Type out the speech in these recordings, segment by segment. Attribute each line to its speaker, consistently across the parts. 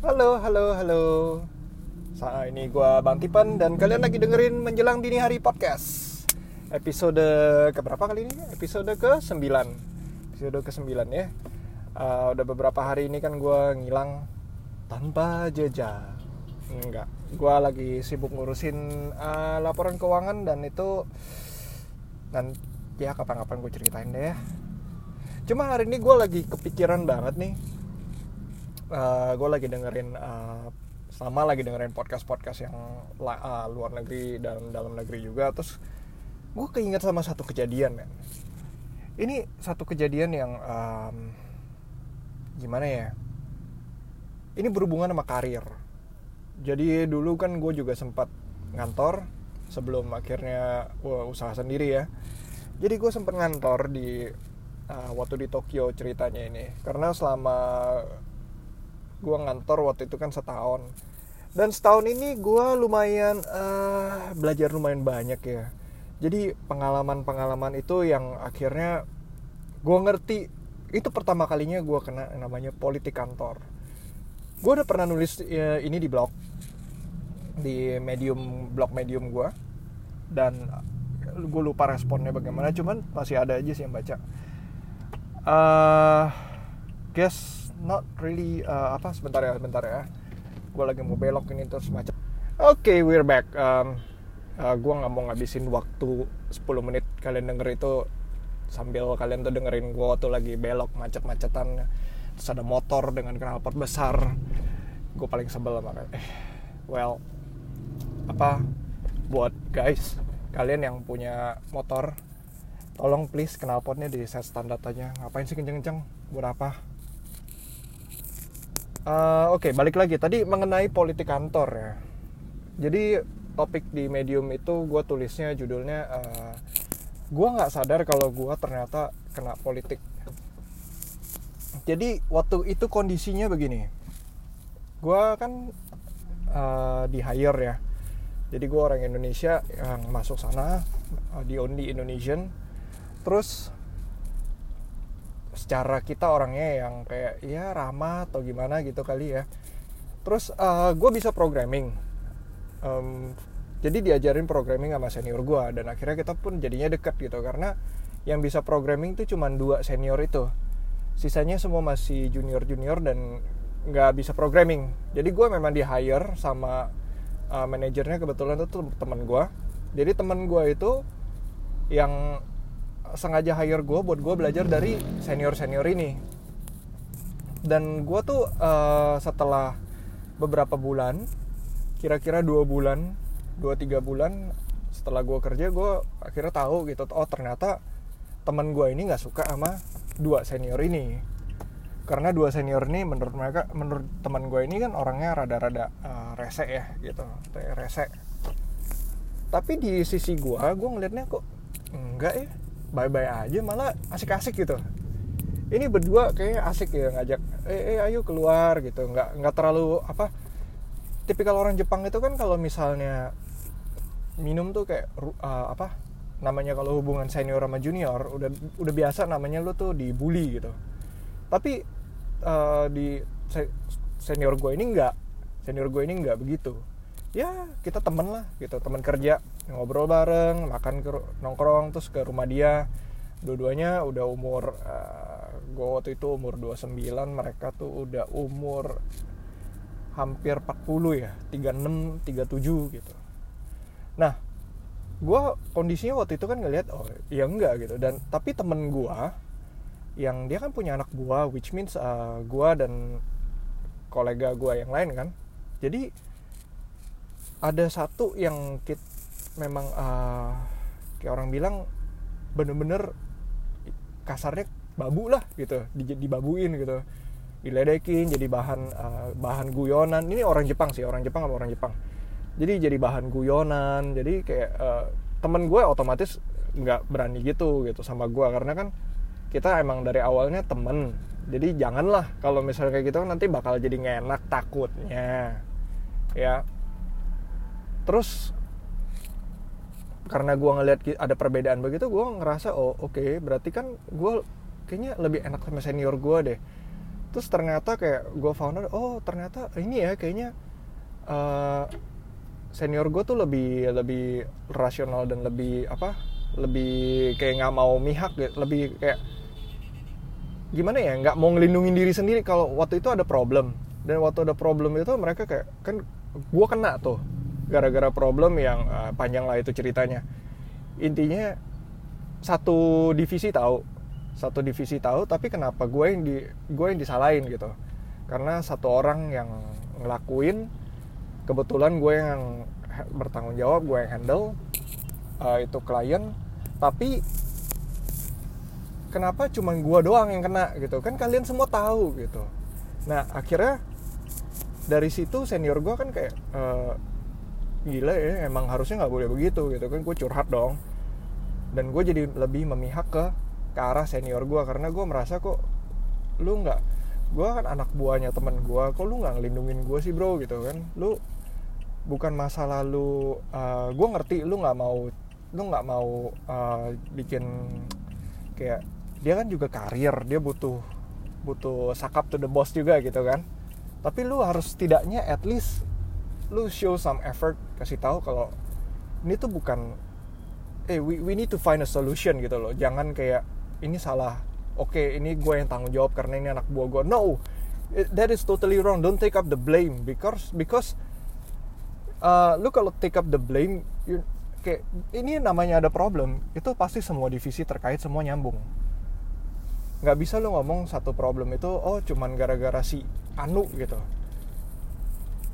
Speaker 1: Halo, halo, halo. Saat ini gue Bang Tipan dan kalian lagi dengerin Menjelang Dini Hari Podcast. Episode keberapa kali ini? Episode ke-9. Episode ke-9 ya. Uh, udah beberapa hari ini kan gue ngilang tanpa jejak. Enggak, gue lagi sibuk ngurusin uh, laporan keuangan dan itu dan ya kapan-kapan gue ceritain deh ya. Cuma hari ini gue lagi kepikiran banget nih uh, eh, gue lagi dengerin uh, sama lagi dengerin podcast podcast yang uh, luar negeri dan dalam negeri juga. Terus gue keinget sama satu kejadian men. Ini satu kejadian yang um, gimana ya? Ini berhubungan sama karir. Jadi dulu kan gue juga sempat ngantor sebelum akhirnya wah, usaha sendiri ya. Jadi gue sempat ngantor di uh, waktu di Tokyo ceritanya ini. Karena selama gue ngantor waktu itu kan setahun. Dan setahun ini gue lumayan uh, belajar lumayan banyak ya. Jadi pengalaman-pengalaman itu yang akhirnya gue ngerti itu pertama kalinya gue kena namanya politik kantor. Gue udah pernah nulis ya, ini di blog di medium blog medium gue dan gue lupa responnya bagaimana cuman masih ada aja sih yang baca. Uh, guess not really uh, apa sebentar ya sebentar ya. Gue lagi mau belok ini terus macam oke okay, we're back. Um, uh, gue nggak mau ngabisin waktu 10 menit. Kalian denger itu sambil kalian tuh dengerin gue tuh lagi belok macet-macetan. Terus ada motor dengan knalpot besar. Gue paling sebel sama eh well apa buat guys kalian yang punya motor tolong please knalpotnya di set standar aja. Ngapain sih kenceng-kenceng? Buat apa Uh, Oke, balik lagi tadi mengenai politik kantor ya. Jadi topik di medium itu gue tulisnya judulnya uh, eh, gue nggak sadar kalau gue ternyata kena politik. Jadi waktu itu kondisinya begini, gue kan uh, di hire ya. Jadi gue orang Indonesia yang masuk sana uh, di only Indonesian. Terus secara kita orangnya yang kayak ya ramah atau gimana gitu kali ya. Terus uh, eh, gue bisa programming. Um, jadi diajarin programming sama senior gue dan akhirnya kita pun jadinya deket gitu karena yang bisa programming tuh cuma dua senior itu. Sisanya semua masih junior junior dan nggak bisa programming. Jadi gue memang di hire sama uh, manajernya kebetulan itu teman gue jadi teman gue itu yang sengaja hire gue buat gue belajar dari senior senior ini. Dan gue tuh uh, setelah beberapa bulan kira-kira dua bulan dua tiga bulan setelah gue kerja gue akhirnya tahu gitu oh ternyata teman gue ini nggak suka sama dua senior ini. Karena dua senior ini menurut mereka menurut teman gue ini kan orangnya rada-rada uh, rese ya gitu rese. Tapi di sisi gue gue ngelihatnya kok enggak ya bye-bye aja malah asik-asik gitu. Ini berdua kayaknya asik ya ngajak eh, eh ayo keluar gitu. Nggak nggak terlalu apa tipikal orang Jepang itu kan kalau misalnya minum tuh kayak uh, apa namanya kalau hubungan senior sama junior udah udah biasa namanya lu tuh dibully gitu. Tapi uh, di senior gue ini enggak senior gue ini enggak begitu ya kita temen lah gitu teman kerja ngobrol bareng makan ke nongkrong terus ke rumah dia. Dua-duanya udah umur uh, eh, gue waktu itu umur 29 mereka tuh udah umur hampir 40 ya 36 37 gitu. Nah gue kondisinya waktu itu kan ngeliat oh ya enggak gitu. Dan tapi temen gue yang dia kan punya anak gue which means uh, eh, gue dan kolega gue yang lain kan. Jadi ada satu yang kita memang uh, kayak orang bilang bener-bener kasarnya babu lah gitu dibabuin gitu diledekin jadi bahan uh, bahan guyonan. Ini orang Jepang sih orang Jepang sama orang Jepang? Jadi jadi bahan guyonan jadi kayak uh, temen gue otomatis nggak berani gitu gitu sama gue. Karena kan kita emang dari awalnya temen jadi janganlah kalau misalnya kayak gitu nanti bakal jadi ngenak takutnya ya terus karena gue ngeliat ada perbedaan begitu gue ngerasa oh oke okay, berarti kan gue kayaknya lebih enak sama senior gue deh. Terus ternyata kayak gue found out oh ternyata ini ya kayaknya uh, senior gue tuh lebih lebih rasional dan lebih apa lebih kayak nggak mau mihak gitu lebih kayak gimana ya nggak mau ngelindungin diri sendiri. Kalau waktu itu ada problem dan waktu ada problem itu mereka kayak kan gue kena tuh gara-gara problem yang uh, panjang lah itu ceritanya. Intinya satu divisi tahu. Satu divisi tahu tapi kenapa gue yang di gue yang disalahin gitu. Karena satu orang yang ngelakuin kebetulan gue yang bertanggung jawab gue yang handle uh, itu klien. Tapi kenapa cuma gue doang yang kena gitu? Kan kalian semua tahu gitu. Nah akhirnya dari situ senior gue kan kayak uh, gila ya emang harusnya nggak boleh begitu gitu kan. Gue curhat dong. Dan gue jadi lebih memihak ke ke arah senior gue karena gue merasa kok lu nggak gue kan anak buahnya temen gue kok lu nggak ngelindungin gue sih bro gitu kan. Lu bukan masa lalu uh, gue ngerti lu nggak mau lu nggak mau uh, bikin kayak dia kan juga karir dia butuh butuh sakap to the boss juga gitu kan. Tapi lu harus setidaknya at least lu show some effort kasih tahu kalau ini tuh bukan eh we, we need to find a solution gitu loh. Jangan kayak ini salah. Oke okay, ini gue yang tanggung jawab karena ini anak buah gue no that is totally wrong. Don't take up the blame because because uh, lu kalau take up the blame you, kayak ini namanya ada problem itu pasti semua divisi terkait semua nyambung. Nggak bisa lo ngomong satu problem itu oh cuman gara-gara si Anu gitu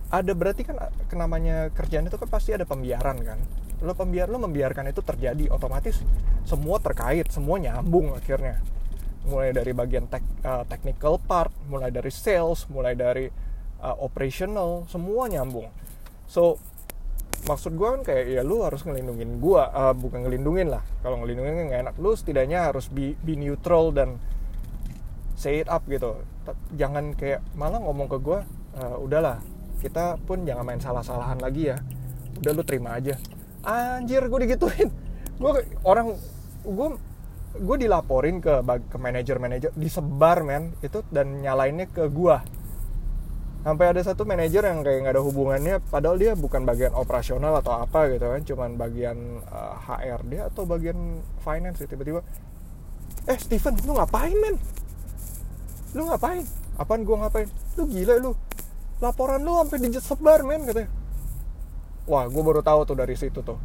Speaker 1: ada berarti kan namanya kerjaan itu kan pasti ada pembiaran kan? Lo pembiar lo membiarkan itu terjadi otomatis semua terkait semua nyambung akhirnya. Mulai dari bagian tek, uh, technical part mulai dari sales mulai dari uh, operational semua nyambung. So maksud gue kan kayak ya lu harus ngelindungin gue uh, bukan ngelindungin lah. Kalau ngelindungin nggak enak lu setidaknya harus be, be neutral dan say it up gitu. Jangan kayak malah ngomong ke gue uh, udahlah kita pun jangan main salah-salahan lagi ya. Udah lu terima aja. Anjir gue digituin. Gue orang gue gue dilaporin ke ke manajer manajer disebar men. Itu dan nyalainnya ke gue sampai ada satu manajer yang kayak nggak ada hubungannya padahal dia bukan bagian operasional atau apa gitu kan cuman bagian uh, eh, HR dia atau bagian finance tiba-tiba eh Steven lu ngapain men? Lu ngapain? Apaan gue ngapain? Lu gila lu laporan lu sampai disebar men katanya. Wah gue baru tahu tuh dari situ tuh.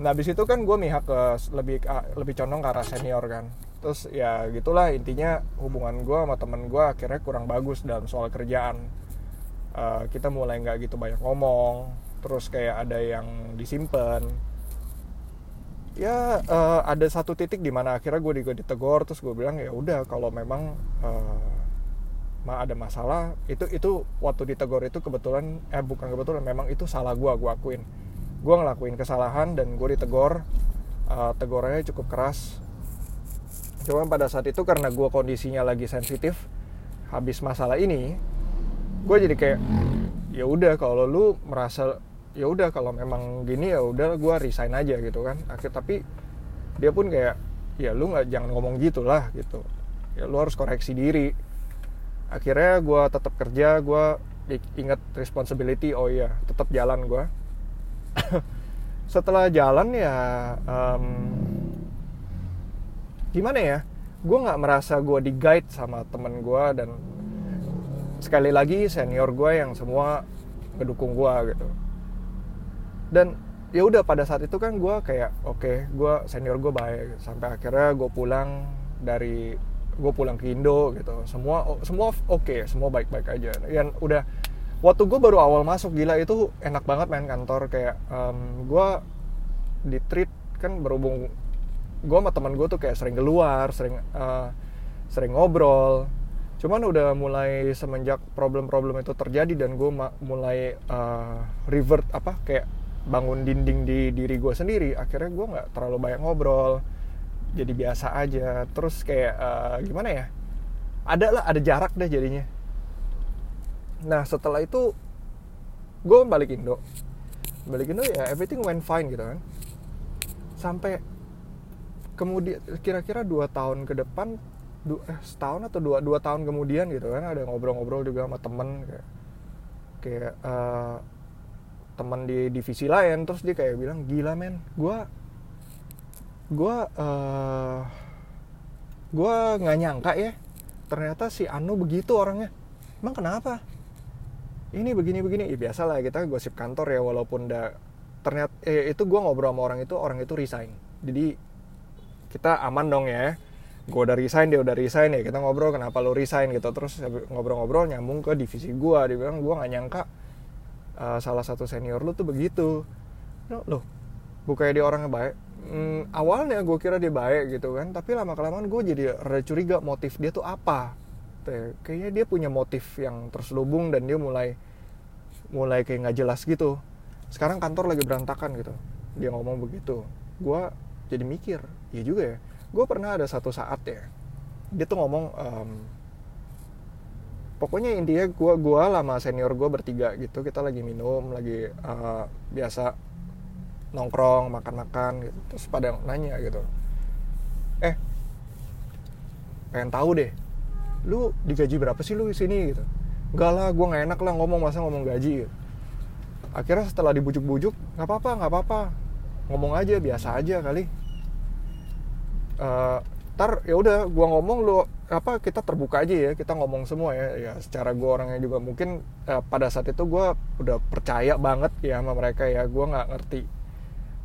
Speaker 1: Nah habis itu kan gue mihak ke lebih lebih condong ke arah senior kan. Terus ya gitulah intinya hubungan gue sama temen gue akhirnya kurang bagus dalam soal kerjaan. Uh, kita mulai nggak gitu banyak ngomong terus kayak ada yang disimpan ya uh, ada satu titik di mana akhirnya gue juga ditegur terus gue bilang ya udah kalau memang uh, ada masalah itu itu waktu ditegur itu kebetulan eh bukan kebetulan memang itu salah gue gue akuin. Gue ngelakuin kesalahan dan gue ditegur uh, tegurannya cukup keras. Cuma pada saat itu karena gue kondisinya lagi sensitif habis masalah ini gue jadi kayak ya udah kalau lu merasa ya udah kalau memang gini ya udah gue resign aja gitu kan. Akhir tapi dia pun kayak ya lu nggak jangan ngomong gitulah gitu. Ya lu harus koreksi diri akhirnya gue tetap kerja gue ingat responsibility oh iya tetap jalan gue setelah jalan ya um, gimana ya gue nggak merasa gue di guide sama temen gue dan sekali lagi senior gue yang semua ngedukung gue gitu. Dan ya udah pada saat itu kan gue kayak oke okay, gue senior gue baik. Sampai akhirnya gue pulang dari gue pulang ke Indo gitu. Semua semua oke okay, semua baik baik aja. Yang udah waktu gue baru awal masuk gila itu enak banget main kantor. Kayak um, gue di treat kan berhubung gue sama teman gue tuh kayak sering keluar sering uh, sering ngobrol. Cuman udah mulai semenjak problem-problem itu terjadi dan gue mulai uh, revert apa kayak bangun dinding di diri gue sendiri akhirnya gue nggak terlalu banyak ngobrol jadi biasa aja. Terus kayak uh, gimana ya? Ada lah ada jarak deh jadinya. Nah setelah itu gue balik Indo. Balik Indo ya everything went fine gitu kan. Sampai kemudian kira-kira dua tahun ke depan du, eh, setahun atau dua dua tahun kemudian gitu kan ada ngobrol-ngobrol juga sama temen kayak kayak uh, teman di divisi lain. Terus dia kayak bilang gila men gue gue uh, gue nggak nyangka ya ternyata si Anu begitu orangnya. Emang kenapa? Ini begini begini. Ya biasa lah kita gosip kantor ya walaupun udah ternyata eh, itu gue ngobrol sama orang itu orang itu resign. Jadi kita aman dong ya. Gue udah resign dia udah resign ya kita ngobrol kenapa lo resign gitu. Terus ngobrol-ngobrol nyambung ke divisi gue dia bilang gue nggak nyangka uh, salah satu senior lu tuh begitu. Loh bukannya dia orangnya baik hmm, awalnya gue kira dia baik gitu kan tapi lama kelamaan gue jadi rada curiga motif dia tuh apa. Kayaknya dia punya motif yang terselubung dan dia mulai mulai kayak nggak jelas gitu. Sekarang kantor lagi berantakan gitu. Dia ngomong begitu. Gue jadi mikir ya juga ya. Gue pernah ada satu saat ya dia tuh ngomong um, pokoknya intinya gue gua lama senior gue bertiga gitu. Kita lagi minum lagi uh, biasa nongkrong makan-makan gitu. Terus pada nanya gitu. Eh pengen tahu deh lu digaji berapa sih lu di sini? Gitu. Enggak lah gue nggak enak lah ngomong masa ngomong gaji? Gitu. akhirnya setelah dibujuk-bujuk nggak apa-apa nggak apa-apa. Ngomong aja biasa aja kali. Uh, tar ya udah gua ngomong lu apa kita terbuka aja ya kita ngomong semua ya. Ya secara gua orangnya juga mungkin uh, pada saat itu gua udah percaya banget ya sama mereka ya. Gua nggak ngerti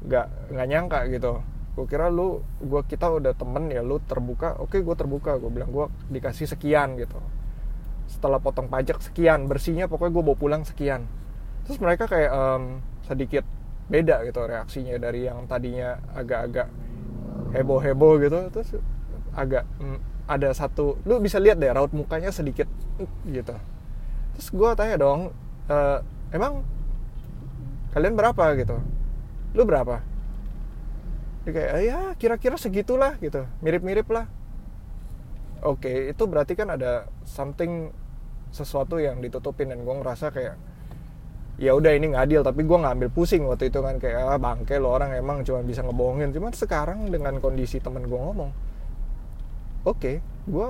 Speaker 1: nggak nggak nyangka gitu. Gue kira lu gua kita udah temen ya lu terbuka oke gue terbuka. Gue bilang gue dikasih sekian gitu. Setelah potong pajak sekian. Bersihnya pokoknya gue bawa pulang sekian. Terus mereka kayak um, sedikit beda gitu reaksinya dari yang tadinya agak-agak heboh heboh gitu. Terus agak mm, ada satu lu bisa lihat deh raut mukanya sedikit gitu. Terus gue tanya dong e, emang kalian berapa? Gitu lu berapa? Dia kayak ya kira-kira segitulah gitu. Mirip-mirip lah. Oke itu berarti kan ada something sesuatu yang ditutupin dan gue ngerasa kayak ya udah ini nggak adil tapi gue nggak ambil pusing waktu itu kan kayak ah, bangke lo orang emang cuma bisa ngebohongin. Cuman sekarang dengan kondisi temen gue ngomong oke okay, gue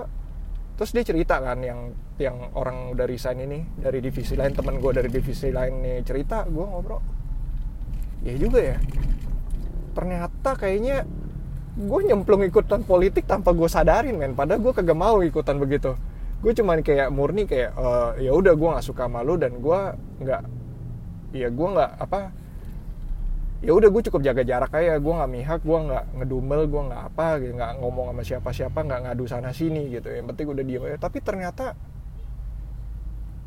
Speaker 1: terus dia cerita kan yang yang orang udah resign ini dari divisi lain temen gue dari divisi lain nih cerita gue ngobrol ya juga ya. Ternyata kayaknya gue nyemplung ikutan politik tanpa gue sadarin men. Padahal gue kagak mau ikutan begitu. Gue cuman kayak murni kayak uh, ya udah gue nggak suka malu dan gue nggak ya gue nggak apa ya udah gue cukup jaga jarak aja. Gue nggak mihak gue nggak ngedumel gue nggak apa gitu nggak ngomong sama siapa siapa nggak ngadu sana sini gitu. Yang penting udah diem tapi ternyata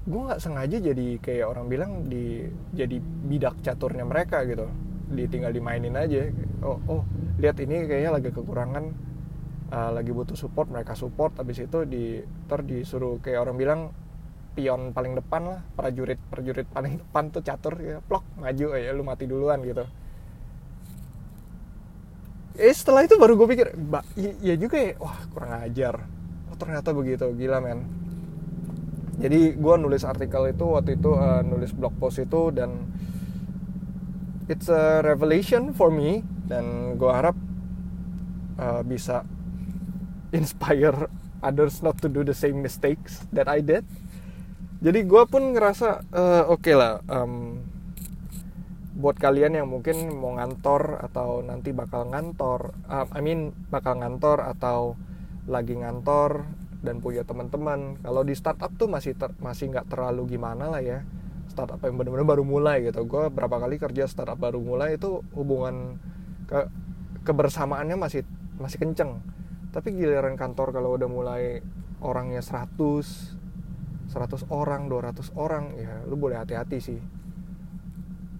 Speaker 1: gue nggak sengaja jadi kayak orang bilang di jadi bidak caturnya mereka gitu. Ditinggal dimainin aja. Oh oh lihat ini kayaknya lagi kekurangan uh, lagi butuh support mereka support. Habis itu di ter disuruh kayak orang bilang pion paling depan lah prajurit prajurit paling depan tuh catur. Ya plok maju ya lu mati duluan gitu. Eh setelah itu baru gue pikir mbak iya juga ya. Wah kurang ajar. Oh ternyata begitu. Gila men jadi gue nulis artikel itu waktu itu uh, nulis blog post itu dan it's a revelation for me dan gue harap uh, bisa inspire others not to do the same mistakes that I did. Jadi gue pun ngerasa uh, oke okay lah um, buat kalian yang mungkin mau ngantor atau nanti bakal ngantor uh, I mean bakal ngantor atau lagi ngantor dan punya teman-teman. Kalau di startup tuh masih ter, masih nggak terlalu gimana lah ya. Startup yang benar-benar baru mulai gitu. Gue berapa kali kerja startup baru mulai itu hubungan ke kebersamaannya masih masih kenceng. Tapi giliran kantor kalau udah mulai orangnya 100 100 orang 200 orang ya lu boleh hati-hati sih.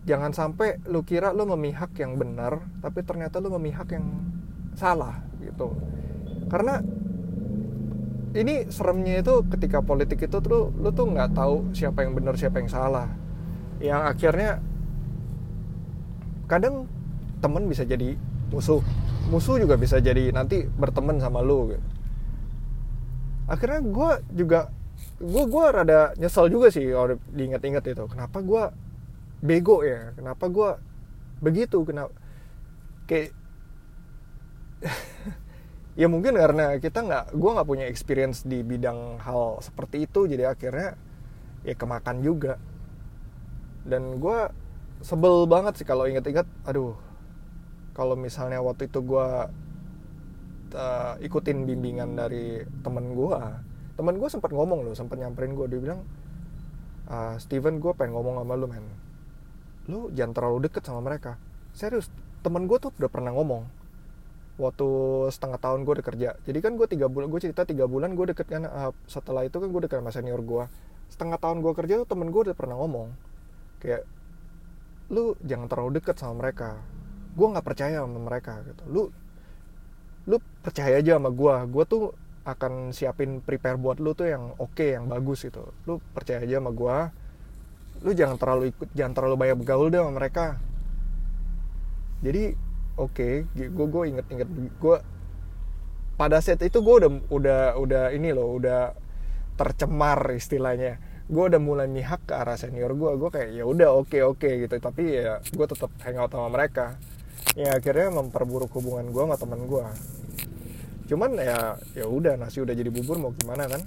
Speaker 1: Jangan sampai lu kira lu memihak yang benar tapi ternyata lu memihak yang salah gitu. Karena ini seremnya itu ketika politik itu tuh lu tuh nggak tahu siapa yang benar siapa yang salah. Yang akhirnya kadang temen bisa jadi musuh. Musuh juga bisa jadi nanti berteman sama lu gitu. akhirnya gue juga gue gue rada nyesel juga sih kalau diingat-ingat itu. Kenapa gue bego ya? Kenapa gue begitu? Kenapa kayak ya mungkin karena kita nggak gue nggak punya experience di bidang hal seperti itu jadi akhirnya ya kemakan juga. Dan gue sebel banget sih kalau inget-inget aduh kalau misalnya waktu itu gue uh, ikutin bimbingan dari temen gue temen gue sempat ngomong loh sempat nyamperin gue dia bilang uh, Steven gue pengen ngomong sama lu men. Lu jangan terlalu deket sama mereka. Serius temen gue tuh udah pernah ngomong waktu setengah tahun gue udah kerja. Jadi kan gue tiga bulan gue cerita tiga bulan gue deket kan uh, setelah itu kan gue deket sama senior gue setengah tahun gue kerja tuh temen gue udah pernah ngomong kayak lu jangan terlalu deket sama mereka. Gue nggak percaya sama mereka gitu. Lu lu percaya aja sama gue gue tuh akan siapin prepare buat lu tuh yang oke okay, yang bagus gitu. Lu percaya aja sama gue lu jangan terlalu ikut jangan terlalu banyak bergaul deh sama mereka. Jadi oke okay, gue gue inget-inget gue pada saat itu gue udah udah udah ini loh udah tercemar istilahnya. Gue udah mulai mihak ke arah senior gue gue kayak ya udah oke okay, oke okay, gitu. Tapi ya gue tetap hangout sama mereka. Ya akhirnya memperburuk hubungan gue sama teman gue cuman ya ya udah nasi udah jadi bubur mau gimana kan?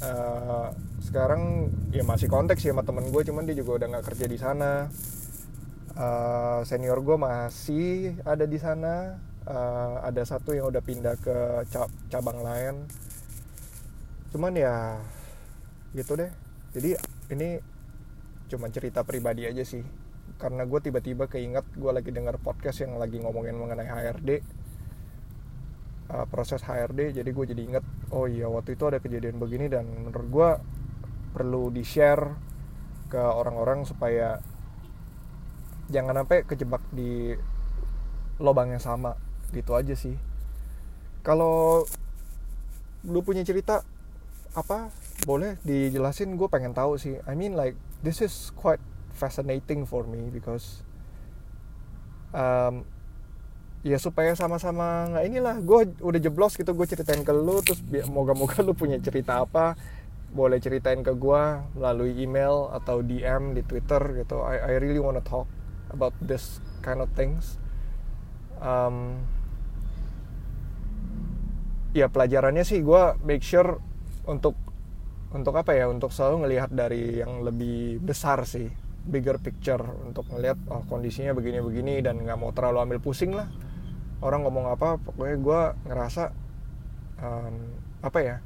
Speaker 1: Uh, sekarang ya masih konteks ya sama temen gue cuman dia juga udah nggak kerja di sana uh, senior gue masih ada di sana. Uh, ada satu yang udah pindah ke cabang lain. Cuman ya gitu deh. Jadi ini cuma cerita pribadi aja sih. Karena gue tiba-tiba keinget gue lagi dengar podcast yang lagi ngomongin mengenai HRD uh, proses HRD jadi gue jadi inget oh iya waktu itu ada kejadian begini dan menurut gue perlu di share ke orang-orang supaya jangan sampai kejebak di lubang yang sama. Gitu aja sih. Kalau lu punya cerita apa? Boleh dijelasin gue pengen tahu sih. I mean like this is quite fascinating for me because um, ya supaya sama-sama nggak inilah gue udah jeblos gitu gue ceritain ke lu terus moga-moga lu punya cerita apa boleh ceritain ke gue melalui email atau DM di Twitter gitu. I, I really wanna talk about this kind of things. Um, ya pelajarannya sih gue make sure untuk untuk apa ya untuk selalu ngelihat dari yang lebih besar sih bigger picture. Untuk ngelihat oh kondisinya begini-begini dan nggak mau terlalu ambil pusing lah. Orang ngomong apa pokoknya gue ngerasa um, apa ya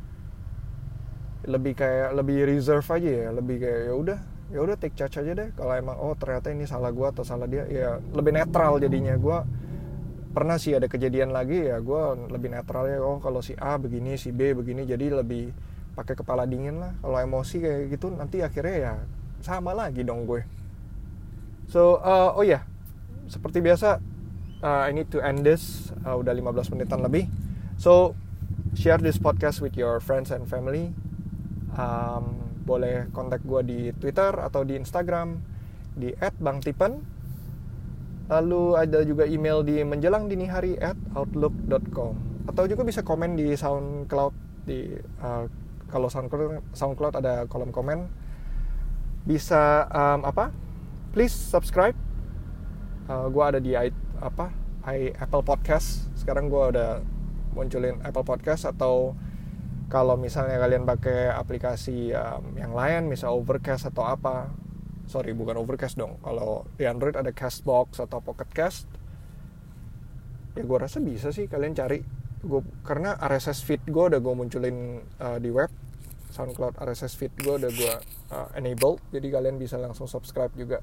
Speaker 1: lebih kayak lebih reserve aja ya lebih kayak ya udah ya udah take charge aja deh. Kalau emang oh ternyata ini salah gue atau salah dia ya lebih netral jadinya. Gue pernah sih ada kejadian lagi ya gue lebih netral ya oh kalau si A begini si B begini jadi lebih pakai kepala dingin lah. Kalau emosi kayak gitu nanti akhirnya ya sama lagi dong gue. So uh, oh ya yeah. seperti biasa uh, I need to end this uh, udah 15 menitan lebih. So share this podcast with your friends and family. Um, boleh kontak gue di Twitter atau di Instagram di @bangtipen lalu ada juga email di menjelang dini hari at outlook.com atau juga bisa komen di SoundCloud di uh, kalau SoundCloud SoundCloud ada kolom komen. Bisa um, apa? Please subscribe. Uh, gue ada di apa? I, Apple Podcast. Sekarang gue udah munculin Apple Podcast atau kalau misalnya kalian pakai aplikasi um, yang lain misal Overcast atau apa sorry bukan Overcast dong. Kalau di Android ada Castbox atau Pocket Cast ya gue rasa bisa sih kalian cari. Gue karena RSS feed gue udah gue munculin uh, di web. SoundCloud RSS feed gue udah gue uh, enable jadi kalian bisa langsung subscribe juga.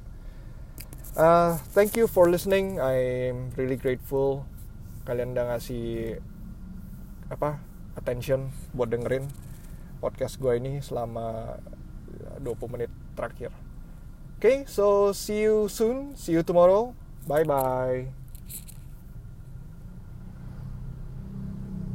Speaker 1: Uh, thank you for listening. I'm really grateful. Kalian udah ngasih apa attention buat dengerin podcast gue ini selama 20 menit terakhir. Oke, okay, so see you soon. See you tomorrow. Bye bye.